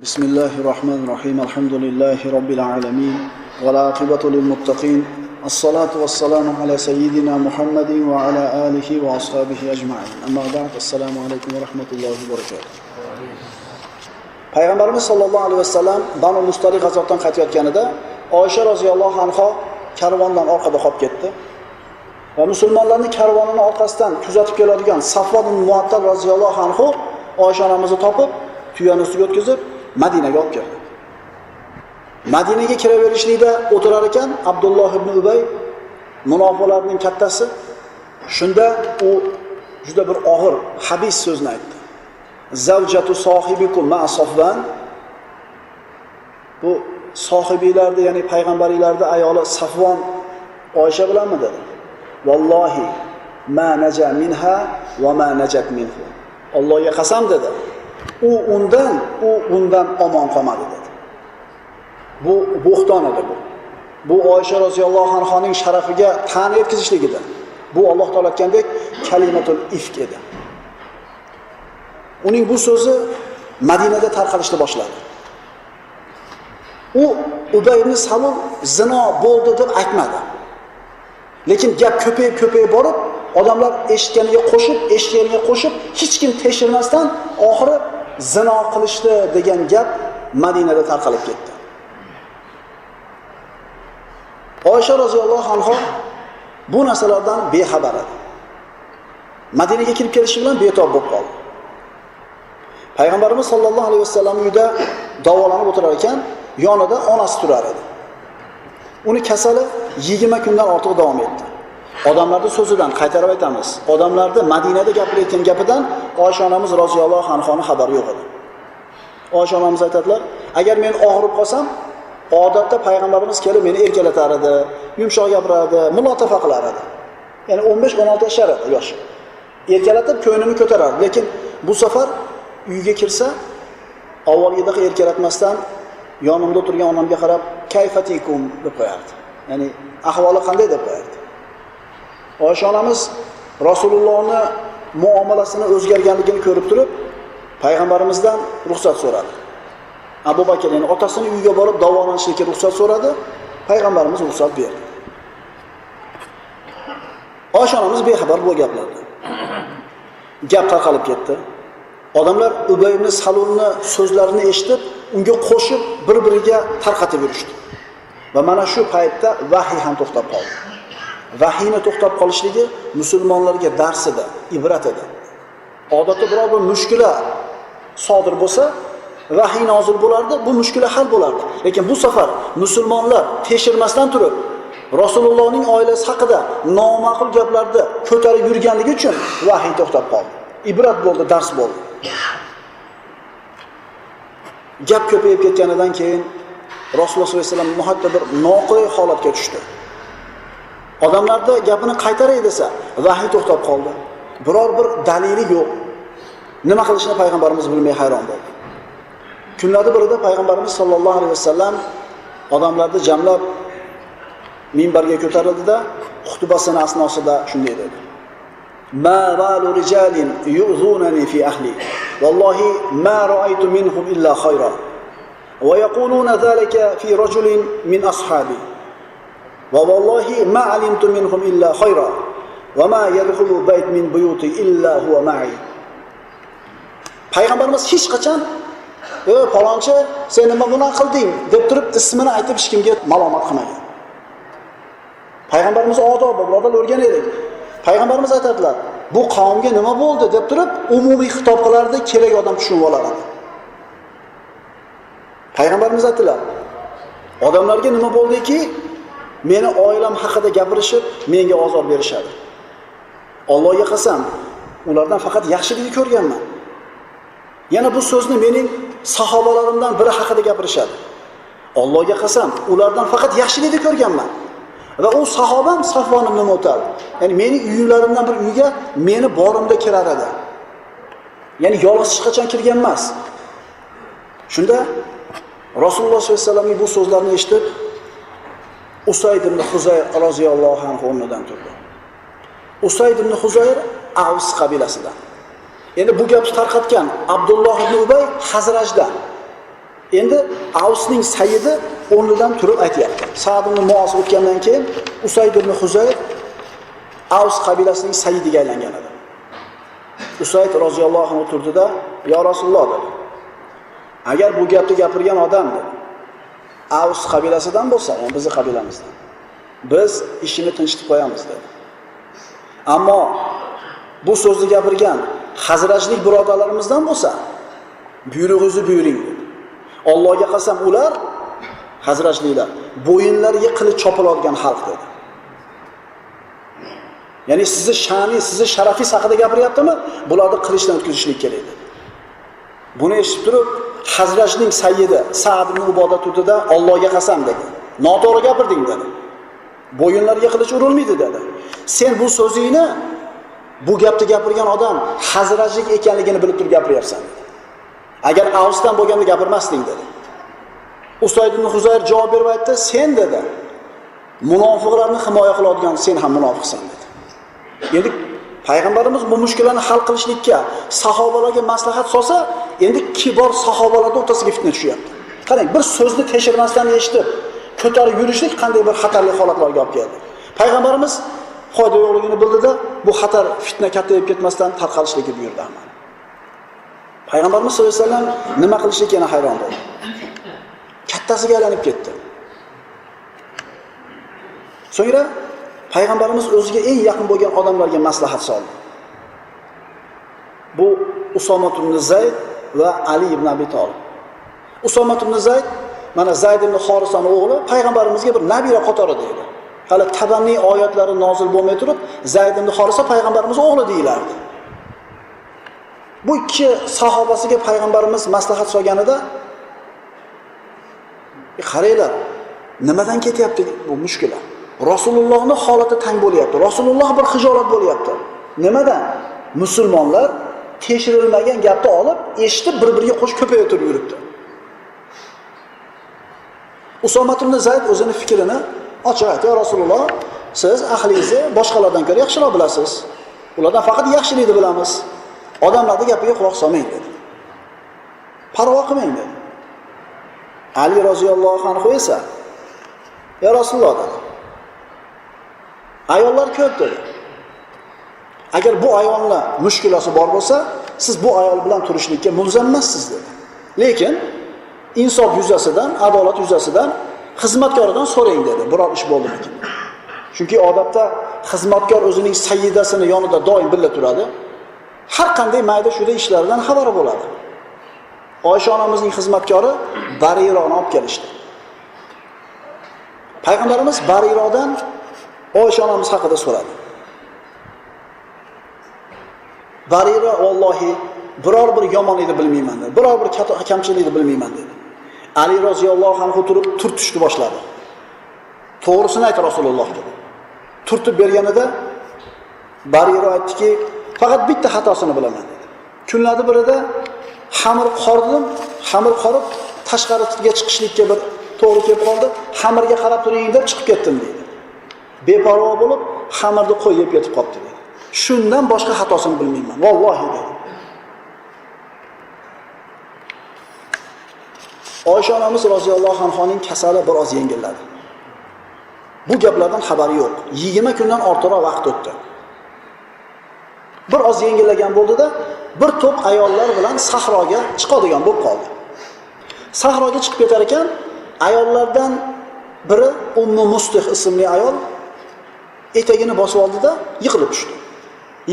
بسم الله الرحمن الرحيم الحمد لله رب العالمين والعاقبة للمتقين الصلاة والسلام على سيدنا محمد وعلى آله وأصحابه أجمعين أما بعد السلام عليكم ورحمة الله وبركاته payg'ambarimiz sollallohu alayhi vasallam banu mustaliq g'azotdan qaytayotganida oysha roziyallohu anho karvondan orqada qolib ketdi va musulmonlarni karvonini orqasidan kuzatib keladigan safvon muattal roziyallohu anhu oysha onamizni topib tuyani ustiga o'tkazib madinaga olib keldi. Madinaga kiraverishlikda o'tirar ekan abdulloh ibn ubay munofiqlarning kattasi. Shunda u juda bir og'ir habis so'zni aytdi. Zavjatu sohibikum ma sofvan bu sohibiylarni ya'ni payg'ambaringlarni ayoli safvon oysha bilanmi dedi. Vallohi ma naja minha va ma najat minhu. Allohga qasam dedi. U undan u undan omon qolmadi dedi. Bu bo'xton edi bu. Bu oysha roziyallohu anhoning sharafiga tan yetkazishlik edi bu alloh taolo aytgandek kalimatul ifk edi. Uning bu so'zi madinada tarqalishni boshladi. U ubay ibn salul zino bo'ldi deb aytmadi. Lekin gap ko'payib ko'payib borib odamlar eshitganiga qo'shib eshitganiga qo'shib hech kim tekshirmasdan oxiri zino qilishdi degan gap madinada tarqalib ketdi. Oysha roziyallohu anhu bu narsalardan bexabar edi. Madinaga kirib kelishi bilan betob bo'lib qoldi. Payg'ambarimiz sollallohu alayhi vasallam uyida davolanib o'tirar ekan yonida onasi turar edi. Uni kasali yigirma kundan ortiq davom etdi. Odamlarni so'zidan qaytarib aytamiz. Odamlarni madinada gapirayotgan gapidan oysha onamiz roziyallohu anhuni xabari yo'q edi. Oysha onamiz aytadilar agar men og'rib qolsam odatda payg'ambarimiz kelib meni erkalatar edi yumshoq gapirardi mulotafa qilar edi. Ya'ni o'n besh o'n olti yashar edi yoshi. Erkalatib ko'nglini ko'tarardi. Lekin bu safar uyga kirsa avvalgidaqa erkalatmasdan yonimda o'tirgan onamga qarab kayfatikum deb qo'yardi. Ya'ni ahvoli qanday deb qo'yardi. Oysha onamiz rasulullohni muomalasini o'zgarganligini ko'rib turib payg'ambarimizdan ruxsat so'radi. Abu bakr ya'ni otasini uyiga borib davolanishlikka ruxsat so'radi. Payg'ambarimiz ruxsat berdi. Oysha onamiz bexabar bu gaplardan gap tarqalib ketdi. Odamlar ubay ibn salulni so'zlarini eshitib unga qo'shib bir biriga tarqatib yurishdi. Va mana shu paytda vahiy ham to'xtab qoldi. Vahima to'xtab qolishligi musulmonlarga dars edi ibrat edi odatda biror bir mushkula sodir bo'lsa vahiy nozil bo'lardi bu mushkula hal bo'lardi. Lekin bu safar musulmonlar tekshirmasdan turib rasulullohning oilasi haqida noma'qul gaplarni ko'tarib yurganligi uchun vahiy to'xtab qoldi. Ibrat bo'ldi dars bo'ldi. Gap ko'payib ketganidan keyin rasululloh sollallohu alayhi vasallam muhatta bir noqulay holatga tushdi. odamlarni gapini qaytaray desa vahiy to'xtab qoldi biror bir dalili yo'q nima qilishni payg'ambarimiz bilmay hayron bo'ldi kunlarni birida payg'ambarimiz sollallohu alayhi vasallam odamlarni jamlab minbarga ko'tarildida xutbasini asnosida shunday dedi ما بال رجال يؤذونني في أهلي والله ما رأيت منهم إلا خيرا ويقولون ذلك في رجل من أصحابي va vallohi ma alimtu minhum illa khayra va ma yadkhulu bayt min buyuti illa huwa ma'i. Payg'ambarimiz hech qachon e palonchi sen nima gunoh qilding? deb turib ismini aytib hech kimga malomat qilmagan. Payg'ambarimiz odobi birodarlar o'rganaylik payg'ambarimiz aytadilar bu qavmga nima bo'ldi? deb turib umumiy xitob qilardi kerak odam tushunib olardi. Payg'ambarimiz aytdilar odamlarga nima bo'ldiki? Meni oilam haqida gapirishib menga ozor berishadi. Allohga qasam ulardan faqat yaxshilikni ko'rganman. Yana bu so'zni mening sahobalarimdan biri haqida gapirishadi. Allohga qasam ulardan faqat yaxshilikni ko'rganman. Va u sahobam safvon ibn mutal ya'ni meni uyimlarimdan bir uyga meni borimda kirar edi ya'ni yolg'iz hech qachon kirgan emas. Shunda rasululloh sollallohu alayhi vasallamning bu so'zlarini eshitib usayd ibn huzayr roziyallohu anhu o'rnidan turdi usayd ibn huzayr avs qabilasidan endi bu gapni tarqatgan abdulloh ibn ubay hazrajdan Endi Avsning sayidi o'rnidan turib aytyapti. Sa'd ibn Muos o'tgandan keyin Usayd ibn Huzayr Avs qabilasining sayidiga aylangan edi. Usayd roziyallohu anhu turdida, "Ya Rasululloh" dedi. Agar bu gapni gapirgan odam dedi, Avs qabilasidan bo'lsa, ya'ni bizning qabilamizdan, biz ishini tinchitib qo'yamiz dedi. Ammo bu so'zni gapirgan Hazrajlik birodarlarimizdan bo'lsa, buyrug'ingizni buyuring dedi. Allohga qasam ular Hazrajliklar bo'yinlariga qilich chopiladigan xalq dedi. Ya'ni sizni sha'ni, sizni sharafingiz haqida gapiryaptimi? Bularni qilichdan o'tkazishlik kerak dedi. Buni eshitib turib, Hazrajning sayyidi Sa'd ibn Uboda turdida Allohga qasam dedi. Noto'g'ri gapirding dedi. Bo'yinlariga qilich urilmaydi dedi. Sen bu so'zingni bu gapni gapirgan odam Hazrajlik ekanligini bilib turib gapiryapsan dedi. Agar Avsdan bo'lganda gapirmasding dedi. ustoyd ibn Huzayr javob berib aytdi, sen dedi. Munofiqlarni himoya qiladigan sen ham munofiqsan dedi. Endi payg'ambarimiz bu mushkulani hal qilishlikka sahobalarga maslahat solsa, endi kibor sahobalarni o'rtasiga fitna tushyapti. Qarang, bir so'zni tekshirmasdan eshitib, ko'tarib yurishlik qanday bir xatarli holatlarga olib keldi. Payg'ambarimiz foyda yo'qligini bildida, bu xatar fitna kattayib ketmasdan tarqalishlikka buyurdi. Payg'ambarimiz sallallohu alayhi vasallam nima qilishligini hayron bo'ldi. Kattasiga aylanib ketdi. So'ngra payg'ambarimiz o'ziga eng yaqin bo'lgan odamlarga maslahat soldi. Bu usomat ibn Zayd va Ali ibn Abi Talib. usomat ibn Zayd mana Zayd ibn Xorisani o'g'li payg'ambarimizga bir nabira qatorida edi. Hali tabanniy oyatlari nozil bo'lmay turib, Zayd ibn Xorisa payg'ambarimiz o'g'li deyilardi. Bu ikki sahobasiga payg'ambarimiz maslahat solganida e, qaranglar, nimadan ketyapti bu mushkula? Rasulullohning holati tang bo'lyapti. Rasululloh bir hijolat bo'lyapti. Nimadan? Musulmonlar tekshirilmagan gapni olib, eshitib bir-biriga qo'shib ko'paytirib yuribdi. usomat ibn Zayd o'zining fikrini ochiq aytdi. "Ya Rasululloh, siz ahlingizni boshqalardan ko'ra yaxshiroq bilasiz. Ulardan faqat yaxshilikni bilamiz. odamlarni gapiga quloq solmang" dedi. Parvo qilmang dedi. Ali roziyallohu anhu esa "Ya Rasululloh" dedi. Ayollar ko'p dedi. Agar bu ayolni mushkulasi bor bo'lsa, siz bu ayol bilan turishlikka mulzam emassiz dedi. Lekin insof yuzasidan, adolat yuzasidan xizmatkoridan so'rang dedi. Biror ish bo'ldimikin. Chunki odatda xizmatkor o'zining sayyidasini yonida doim birga turadi. Har qanday mayda shuda ishlardan xabari bo'ladi. Oysha onamizning xizmatkori Barironi olib kelishdi. Payg'ambarimiz Barirodan Oysha onamiz haqida so'radi. Barira vallohi biror bir yomonlikni bilmayman dedi. Biror bir kamchilikni bilmayman dedi. Ali roziyallohu anhu turib turtishni boshladi. To'g'risini ayt Rasululloh dedi. Turtib berganida Barira aytdiki, faqat bitta xatosini bilaman dedi. Kunlarning birida xamir qordim, xamir qorib tashqariga chiqishlikka bir to'g'ri kelib qoldi. Xamirga qarab turing deb chiqib ketdim dedi. Beparvo bo'lib xamirni qo'yib ketib qolibdi dedi. Shundan boshqa xatosini bilmayman. Vallohi dedi. Oysha onamiz roziyallohu anhuning kasali biroz yengilladi. Bu gaplardan xabari yo'q. 20 kundan ortiqroq vaqt o'tdi. Bir oz yengillagan bo'ldida, bir to'p ayollar bilan sahroga chiqadigan bo'lib qoldi. Sahroga chiqib ketar ekan, ayollardan biri Ummu Mustih ismli ayol etagini bosib oldida yiqilib tushdi.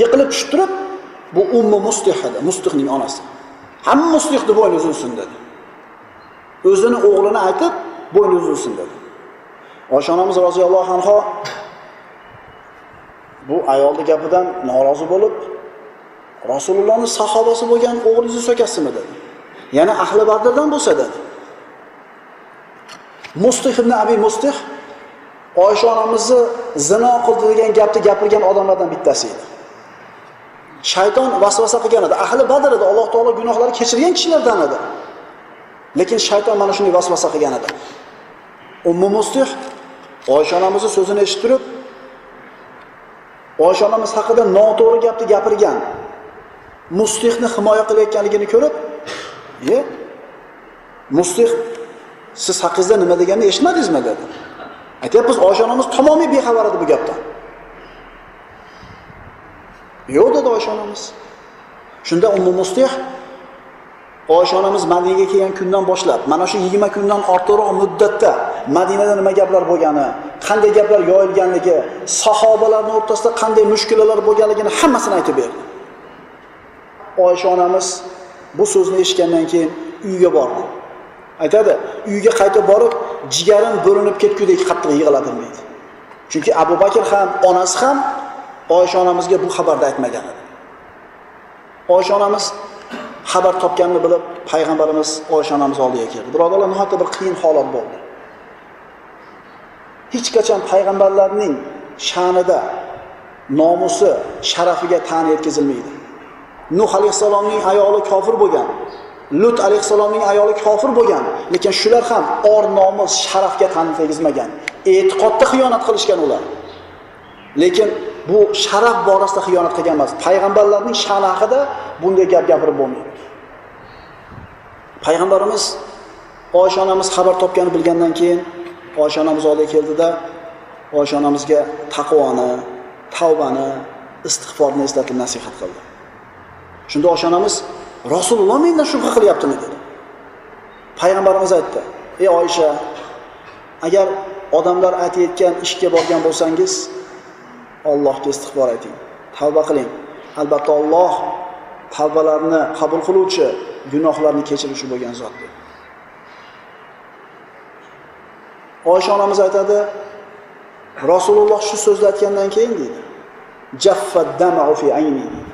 Yiqilib tushib turib, bu ummi Mustih edi, Mustihning onasi. Hamma Mustihni bo'yni uzilsin dedi. O'zini o'g'lini aytib, bo'yni uzilsin dedi. Oysha onamiz roziyallohu anhu bu ayolning gapidan norozi bo'lib, Rasulullohning sahobasi bo'lgan o'g'lingizni so'kasizmi dedi. Yana ahli Badrdan bo'lsa dedi. Mustih ibn Abi Mustih Oysha onamizni zino qildi degan gapni gapirgan odamlardan bittasi edi. Shayton vasvasa qilgan edi. Ahli Badr edi. Alloh taolo gunohlari kechirgan kishilardan edi. Lekin shayton mana shunday vasvasa qilgan edi. Ummu Mustih Oysha onamizni so'zini eshitib turib, Oysha onamiz haqida noto'g'ri gapni gapirgan Mustihni himoya qilayotganligini ko'rib, e Mustih siz haqingizda nima deganini eshitmadingizmi dedi. Aytyapmiz, Oysha onamiz tamomiy bexabar edi bu gapdan. Yo'q dedi Oysha onamiz. Shunda Ummu Mustih Oysha onamiz Madinaga kelgan kundan boshlab, mana shu 20 kundan ortiqroq muddatda Madinada nima gaplar bo'lgani, qanday gaplar yoyilganligi, sahobalarning o'rtasida qanday mushkulalar bo'lganligini hammasini aytib berdi. Oysha onamiz bu so'zni eshitgandan keyin uyga bordi. Aytadi, uyga qaytib borib, jigarim bo'linib ketgudek qattiq yig'ladim deydi. Chunki Abu Bakr ham, onasi ham Oysha onamizga bu xabarni aytmagan edi. Oysha onamiz xabar topganini bilib, payg'ambarimiz Oysha onamiz oldiga keldi. Birodarlar, nihoyatda bir qiyin holat bo'ldi. Hech qachon payg'ambarlarning sha'nida nomusi, sharafiga ta'na yetkazilmaydi. Nuh alayhissalomning ayoli kofir bo'lgan. Lut alayhissalomning ayoli kofir bo'lgan, lekin shular ham or nomus, sharafga tan tegizmagan. E'tiqodda xiyonat qilishgan ular. Lekin bu sharaf borasida xiyonat qilgan emas. Payg'ambarlarning sha'ni haqida bunday gap gapirib bo'lmaydi. Payg'ambarimiz Oysha onamiz xabar topganini bilgandan keyin Oysha onamiz oldiga keldida Oysha onamizga taqvoni, tavbani, istig'forni eslatib nasihat qildi. Shunda Oysha onamiz Rasululloh mendan shubha qilyaptimi dedi. Payg'ambarimiz aytdi: "Ey Oysha, agar odamlar aytayotgan ishga borgan bo'lsangiz, Allohga istig'for ayting, tavba qiling. Albatta Alloh tavbalarni qabul qiluvchi, gunohlarni kechiruvchi bo'lgan zot" dedi. Oysha onamiz aytadi, Rasululloh shu so'zni aytgandan keyin deydi, "Jaffad dam'u fi ayni" deydi.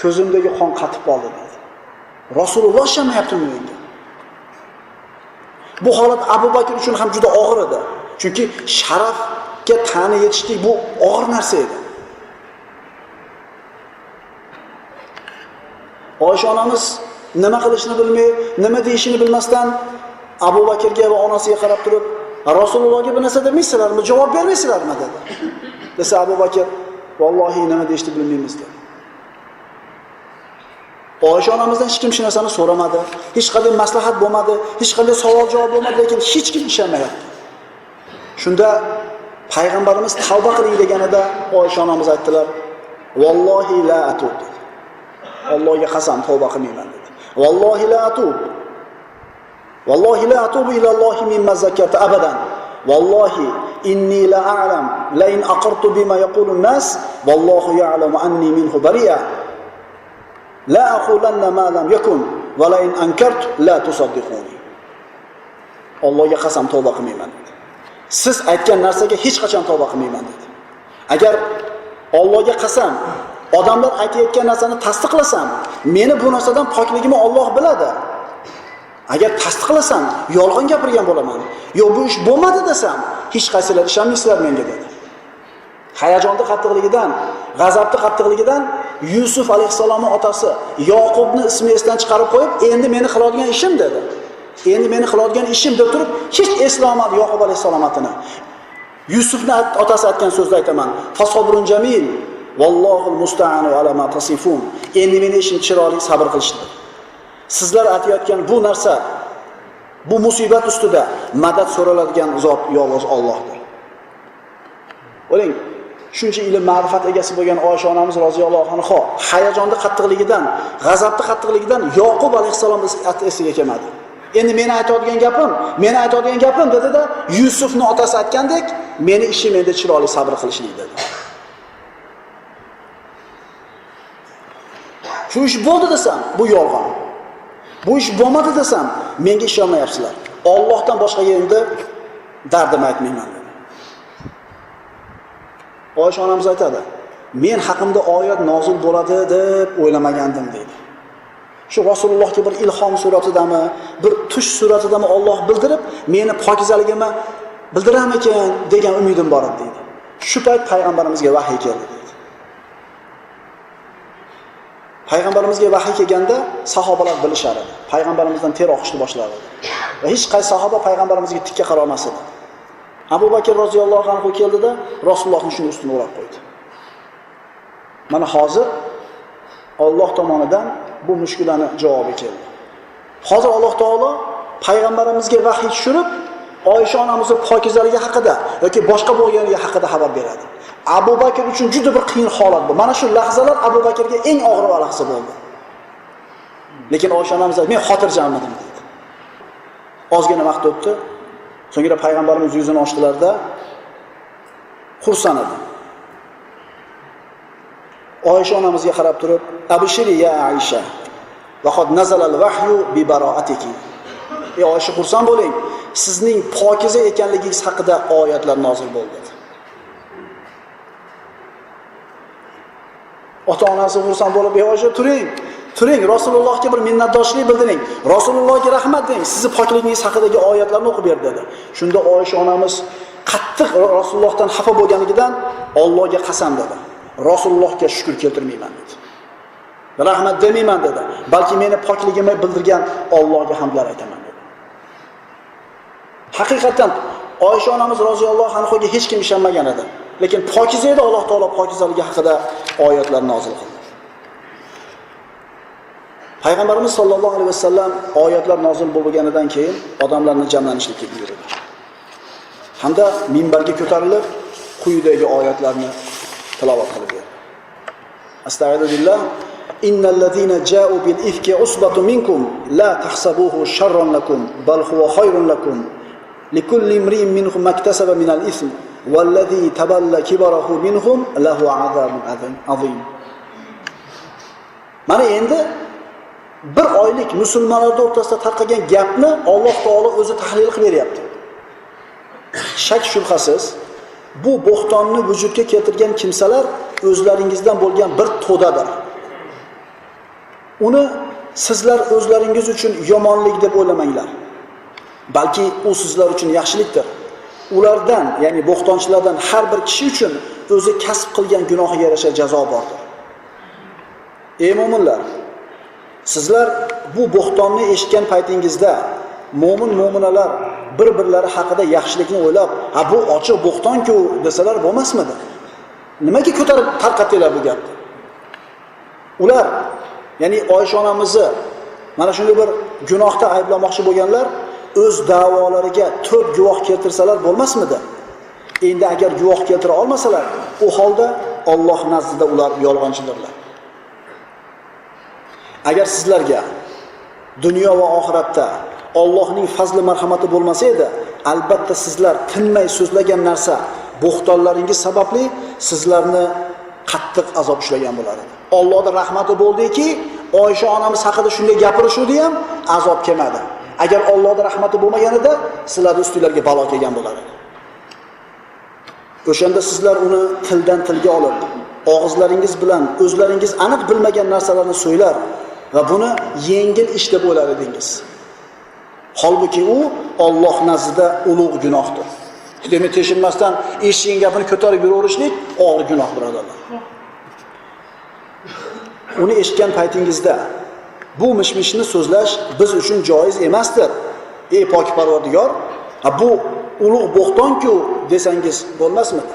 Ko'zimdagi qon qatib qoldi dedi Rasululloh shamayaptimi menga? Bu holat Abu Bakr uchun ham juda og'ir edi. Chunki sharafga ta'ni yetishlik bu og'ir narsa edi. Oysha onamiz nima qilishni bilmay, nima deyishini bilmasdan Abu Bakrga va onasiga qarab turib, Rasulullohga bir narsa demaysizlarmi, javob bermaysizlarmi dedi. Desa Abu Bakr, "Vallohi nima deyishni bilmaymiz" dedi. Oysha onamizdan hech kim shu narsani so'ramadi, hech qanday maslahat bo'lmadi, hech qanday savol javob bo'lmadi, lekin hech kim ishonmayapti. Shunda payg'ambarimiz tavba qiling deganida Oysha onamiz aytdilar: "Vallohi la atub." Allohga qasam tavba qilmayman dedi. "Vallohi la atub." Vallohi la atubu ila Allohi mimma zakarta abadan. Vallohi inni la a'lam la in aqartu bima yaqulu nas, vallohu ya'lamu anni minhu bari'a. La أقولن ma lam yakun ولئن أنكرت in تصدقوني la tusaddiquni. Allohga qasam tavba qilmayman dedi. Siz aytgan narsaga hech qachon tavba qilmayman dedi. Agar Allohga qasam odamlar aytayotgan narsani tasdiqlasam, meni bu narsadan pokligimni Alloh biladi. Agar tasdiqlasam, yolg'on gapirgan bo'laman. Yo'q, bu ish bo'lmadi desam, hech qaysilar ishonmaysizlar menga dedi. Hayajonning qattiqligidan, g'azabning qattiqligidan Yusuf alayhissalomni otasi Yoqubni ismi esdan chiqarib qo'yib, endi meni qiladigan ishim dedi. Endi meni qiladigan ishim deb turib, hech eslamadi Yoqub alayhisalomatini. Yusufni otasi aytgan so'zni aytaman. Fasobrun jamil vallohu musta'anu ala ma tasifun. Endi meni ishim chiroyli sabr qilishdi. Sizlar aytayotgan bu narsa bu musibat ustida madad so'raladigan zot yolg'iz Allohdir. O'ling, shuncha ilm ma'rifat egasi bo'lgan Oysha onamiz roziyallohu anha hayajonda qattiqligidan, g'azabda qattiqligidan Yoqub alayhisalomni esiga kelmadi. Endi meni aytadigan gapim, meni aytadigan gapim dedida yusufni otasi aytgandek, meni ishim endi chiroyli sabr qilishlik dedi. Shu ish bo'ldi desam, bu yolg'on. Bu ish bo'lmadi desam, menga ishonmayapsizlar. Allohdan boshqaga endi dardim aytmayman dedi. Oysha onamiz aytadi, men haqimda oyat nozil bo'ladi deb o'ylamagandim deydi. Shu Rasulullohga bir ilhom suratidami, bir tush suratidami Alloh bildirib, meni pokizaligimni bildiramikan degan umidim bor edi deydi. Shu payt payg'ambarimizga vahiy keldi deydi. Payg'ambarimizga vahiy kelganda sahobalar bilishar edi. Payg'ambarimizdan ter oqishni boshlar edi. Va hech qaysi sahoba payg'ambarimizga tikka qara olmas edi. Abu Bakr roziyallohu anhu keldida Rasulullohni shuni ustini o'rab qo'ydi. Mana hozir Alloh tomonidan bu mushkulani javobi keldi. Hozir Alloh taolo payg'ambarimizga vahiy tushirib, Oysha onamizning pokizaligi haqida yoki boshqa bo'lganligi haqida xabar beradi. Abu Bakr uchun juda bir qiyin holat bu. Mana shu lahzalar Abu Bakrga eng og'ir lahza bo'ldi. Lekin Oysha onamiz men xotirjammidim dedi. Ozgina vaqt o'tdi. So'ngra payg'ambarimiz yuzini ochdilarda xursand edi. Oysha onamizga qarab turib, abishiri ya Aisha, vaqod nazala vahyu bi baroatiki." Ey Oysha xursand bo'ling, sizning pokiza ekanligingiz haqida oyatlar nozil bo'ldi. Ota-onasi xursand bo'lib, "Ey Oysha, turing, turing, Rasulullohga bir minnatdorchilik bildiring. Rasulullohga rahmat deng. Sizni pokligingiz haqidagi oyatlarni o'qib ber" dedi. Shunda Oysha onamiz qattiq Rasulullohdan xafa bo'lganligidan Allohga qasam dedi. Rasulullohga shukr keltirmayman dedi. Rahmat demayman dedi. Balki meni pokligimni bildirgan Allohga hamdlar aytaman dedi. Haqiqatan Oysha onamiz roziyallohu anhuga hech kim ishonmagan edi. Lekin pokiza edi Alloh taolo pokizaligi haqida oyatlar nozil qildi. Payg'ambarimiz sollallohu alayhi vasallam oyatlar nozil bo'lganidan keyin odamlarni jamlanishlikka buyurdi. Hamda minbarga ko'tarilib, quyidagi oyatlarni tilovat qilib berdi. Astagfiru billah. Innal ladina ja'u bil ifki usbatu minkum la tahsabuhu sharran lakum bal huwa khayrun lakum likulli imrin minhum maktasaba min al-ithm والذي تبلى كبره منهم له عذاب عظيم Mana endi bir oylik musulmonlar o'rtasida tarqagan gapni Alloh taolo o'zi tahlil qilib beryapti. Shak shubhasiz bu bo'xtonni vujudga keltirgan kimsalar o'zlaringizdan bo'lgan bir to'dadir. Uni sizlar o'zlaringiz uchun yomonlik deb o'ylamanglar. Balki u sizlar uchun yaxshilikdir. Ulardan, ya'ni bo'xtonchilardan har bir kishi uchun o'zi kasb qilgan gunohiga yarasha jazo bordir. Ey mo'minlar sizlar bu bo'xtonni eshitgan paytingizda mo'min mo'minalar bir-birlari haqida yaxshilikni o'ylab, "Ha bu ochiq bo'xtonku desalar bo'lmasmidi? Nimaga ko'tarib tarqatdinglar bu gapni? Ular, ya'ni Oysha onamizni mana shunday bir gunohda ayblamoqchi bo'lganlar o'z da'volariga to'rt guvoh keltirsalar bo'lmasmidi? Endi agar guvoh keltira olmasalar, u holda Alloh nazdida ular yolg'onchidirlar. Agar sizlarga dunyo va oxiratda Allohning fazli marhamati bo'lmasa edi, albatta sizlar tinmay so'zlagan narsa bo'xtonlaringiz sababli sizlarni qattiq azob ushlagan bo'lar edi. Allohning rahmati bo'ldiki, Oysha onamiz haqida shunday gapirishuvdi ham azob kelmadi. Agar Allohning rahmati bo'lmaganida sizlarni ustinglarga balo kelgan bo'lar edi. O'shanda sizlar uni tildan tilga olib, og'izlaringiz bilan o'zlaringiz aniq bilmagan narsalarni so'ylar va buni yengil ish deb o'ylar edingiz. Holbuki u Alloh nazdida ulug' gunohdir. Demak, teshinmasdan eshitgan gapini ko'tarib yuraverishlik og'ir gunoh birodarlar. Uni eshitgan paytingizda bu mishmishni so'zlash biz uchun joiz emasdir. Ey pok Parvardigor, bu ulug' bo'xtonku desangiz bo'lmasmidi?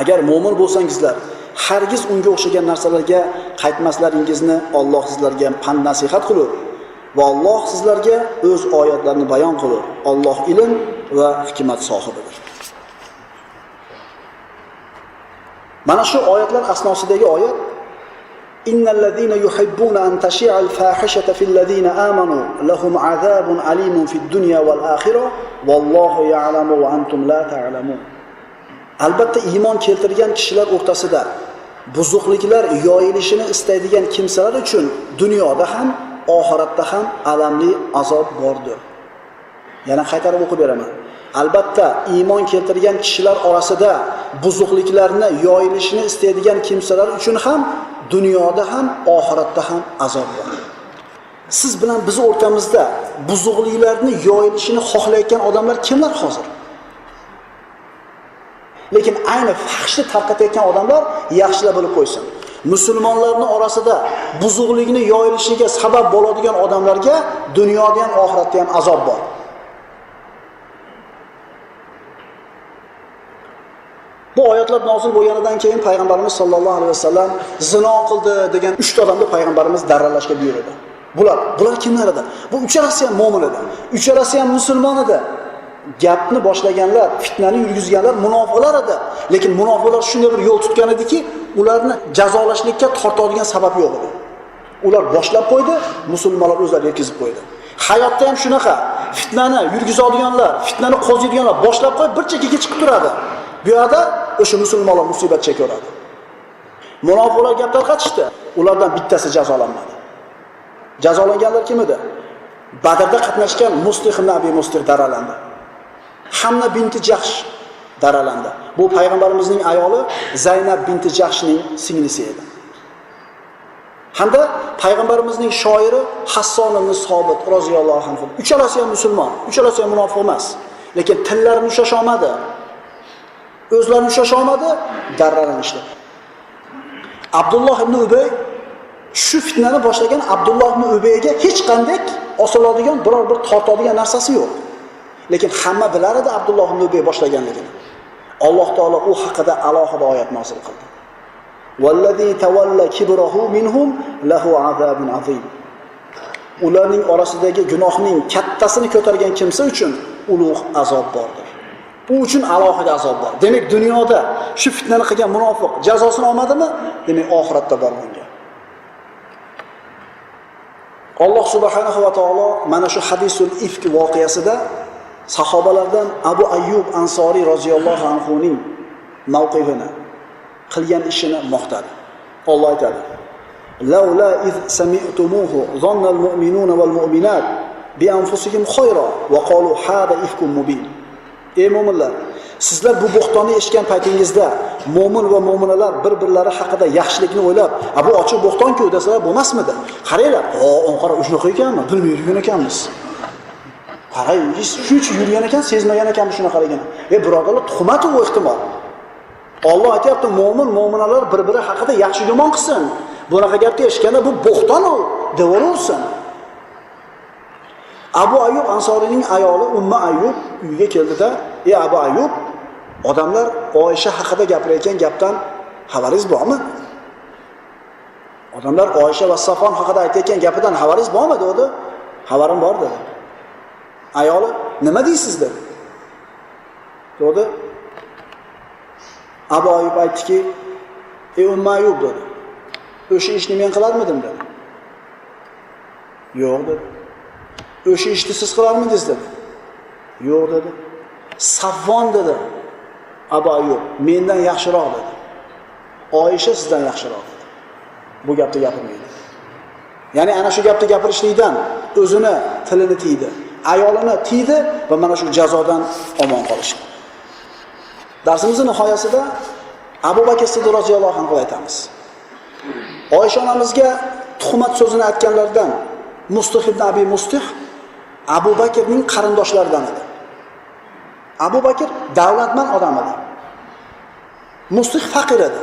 Agar mo'min bo'lsangizlar, hargiz unga o'xshagan narsalarga qaytmaslaringizni Alloh sizlarga pand nasihat qilur va Alloh sizlarga o'z oyatlarini bayon qilur. Alloh ilm va hikmat sohibidir. Mana shu oyatlar asnosidagi oyat Innal ladina yuhibbuna an tashi'a al-fahishata fil ladina amanu lahum azabun alimun fid dunya wal akhirah wallohu ya'lamu wa antum la ta'lamun. Albatta iymon keltirgan kishilar o'rtasida buzuqliklar yoyilishini istaydigan kimsalar uchun dunyoda ham, oxiratda ham alamli azob bordir. Yana qaytarib o'qib beraman. Albatta iymon keltirgan kishilar orasida buzuqliklarni yoyilishini istaydigan kimsalar uchun ham dunyoda ham, oxiratda ham azob bor. Siz bilan biz o'rtamizda buzuqliklarni yoyilishini xohlayotgan odamlar kimlar hozir? Lekin ayni fahshni tarqatayotgan odamlar yaxshilar bilib qo'ysin. Musulmonlarning orasida buzuqlikni yoyilishiga sabab bo'ladigan odamlarga dunyoda ham oxiratda ham azob bor. Bu oyatlar nozil bo'lganidan keyin payg'ambarimiz sollallohu alayhi vasallam zino qildi degan 3 ta odamni payg'ambarimiz darralashga buyurdi. Bular, bular kimlar edi? Bu uchalasi ham mo'min edi. Uchalasi ham musulmon edi. Gapni boshlaganlar, fitnani yurgizganlar munofiqlar edi. Lekin munofiqlar shunday bir yo'l tutgan ediki, ularni jazolashlikka tortadigan sabab yo'q edi. Ular boshlab qo'ydi, musulmonlar o'zlari yetkazib qo'ydi. Hayotda ham shunaqa. Fitnani yurgizadiganlar, fitnani qo'ziydiganlar boshlab qo'yib bir chekkaga chiqib turadi. Bu yoqda o'sha musulmonlar musibat chekaveradi. Munofiqlar gap tarqatishdi. Ulardan bittasi jazolanmadi. Jazolanganlar kim edi? Badrda qatnashgan Mustih ibn Abi Mustih daralandi. Hamna binti Jahsh daralandi. Bu payg'ambarimizning ayoli Zaynab binti Jahshning singlisi edi. Hamda payg'ambarimizning shoiri Hasson ibn Sobit roziyallohu anhu. Uchalasi ham musulmon, uchalasi ham munofiq emas. Lekin tillarini ushlash olmadi. O'zlarini ushlash olmadi, darralanishdi. Abdulloh ibn Ubay shu fitnani boshlagan Abdulloh ibn Ubayga hech qanday osiladigan biror bir tortadigan narsasi yo'q. Lekin hamma bilar edi Abdulloh ibn Ubay boshlaganligini. Alloh taolo u haqida alohida oyat nozil qildi. Vallazi tawalla kibrahu minhum lahu azabun azim. Ularning orasidagi gunohning kattasini ko'targan kimsa uchun ulug' azob bordir. Bu uchun alohida azob bor. Demak, dunyoda shu fitnani qilgan munofiq jazosini olmadimi? Demak, oxiratda bor bunga. Alloh subhanahu va taolo mana shu hadisul ifk voqeasida sahobalardan Abu Ayyub Ansoriy roziyallohu anhu ning mavqifini qilgan ishini maqtadi. Alloh aytadi: "Laula iz sami'tumuhu dhanna al-mu'minuna wal-mu'minat bi anfusihim khayra wa qalu hada ifkum mubin." Ey mu'minlar, sizlar bu bo'xtonni eshitgan paytingizda mo'min va mo'minalar bir-birlari haqida yaxshilikni o'ylab, "A bu ochiq bo'xtonku desalar bo'lmasmidi? Qaranglar, "O, qara shunaqa ekanmi? Bilmay yurgan ekanmiz." Qarang, shuncha yurgan ekan, sezmagan ekanmiz shunaqaligini E birodarlar, tuhmat u ehtimol. Alloh aytyapti mo'min mo'minalar bir-biri haqida yaxshi gumon qilsin. Bunaqa gapni eshitganda bu bo'xton u, devoraversin. Abu ayub Ansoriyning ayoli Umma ayub uyga keldida, "Ey Abu ayub odamlar Oysha haqida gapirayotgan gapdan xabaringiz bormi?" Odamlar Oysha va Safon haqida aytayotgan gapidan xabaringiz bormi dedi. "Xabarim bor" dedi. Ayoli, "Nima deysiz?" dedi. Dedi, Abu ayub aytdiki, "Ey Umma dedi. "O'sha ishni men qilarmidim?" dedi. "Yo'q" dedi. "O'sha ishni siz qilarmidingiz?" dedi. "Yo'q" dedi. "Savvon" dedi. Abu ayub mendan yaxshiroq dedi. Oyisha sizdan yaxshiroq dedi. Bu gapni gapirmaydi. Ya'ni ana shu gapni gapirishlikdan o'zini tilini tiydi, ayolini tiydi va mana shu jazodan omon qolishdi. Darsimizning nihoyasida Abu Bakr Siddiq roziyallohu anhu aytamiz. Oysha onamizga tuhmat so'zini aytganlardan Mustih ibn Abi Mustih Abu Bakrning qarindoshlaridan edi. Abu Bakr davlatman odam edi. Mustih faqir edi.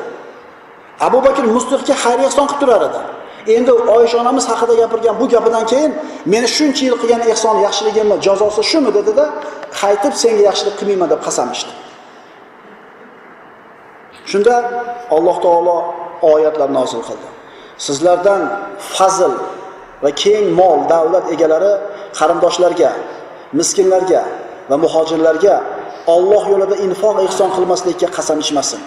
Abu Bakr Mustihga xayr ehson qilib turar edi. Endi Oysha onamiz haqida gapirgan bu gapidan keyin meni shuncha yil qilgan ehson yaxshiligimni jazosi shumi dedi-da, qaytib senga yaxshilik qilmayman deb qasam ichdi. Shunda Alloh taolo oyatlar nozil qildi. Sizlardan fazl va keng mol, davlat egalari qarindoshlarga, miskinlarga va muhojirlarga Alloh yo'lida infoq ehson qilmaslikka qasam ichmasin.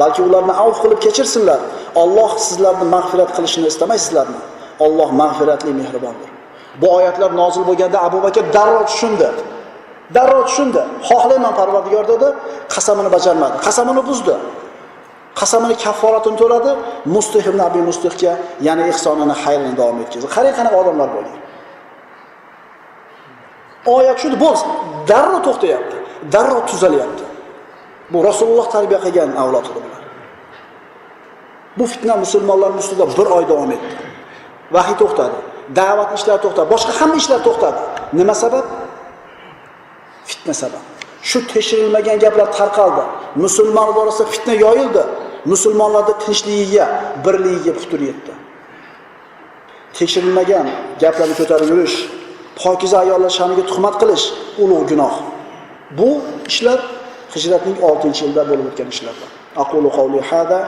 Balki ularni avf qilib kechirsinlar. Alloh sizlarni mag'firat qilishini istamaysizlarmi? Alloh mag'firatli, mehribondir. Bu oyatlar nozil bo'lganda Abu Bakr darrov tushundi. Darrov tushundi. Xohlayman Parvardigor dedi, qasamini bajarmadi. Qasamini buzdi. Qasamini kafforatini to'ladi, Mustih ibn Abi Mustihga yana ihsonini xayrini davom etkazdi. Qarang qanaqa odamlar bo'lgan. Oyat shu bo'lsa, darrov to'xtayapti. Darrov tuzalyapti. Bu Rasululloh tarbiya qilgan avlod bular. Bu fitna musulmonlarni ustida bir oy davom etdi. Vahiy to'xtadi. Da'vat ishlari to'xtadi. Boshqa hamma ishlar to'xtadi. Nima sabab? Fitna sabab. Shu tekshirilmagan gaplar tarqaldi. Musulmonlar orasida fitna yoyildi. Musulmonlarda tinchligiga, birligiga putur yetdi. Tekshirilmagan gaplarni ko'tarib yurish, pokiza ayollar sha'niga tuhmat qilish ulug' gunoh. Bu ishlar hijratning 6-yilda bo'lib o'tgan ishlardir. Aqulu qawli hada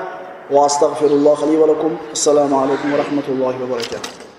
va astagfirulloh li va lakum. Assalomu alaykum va rahmatullohi va barakatuh.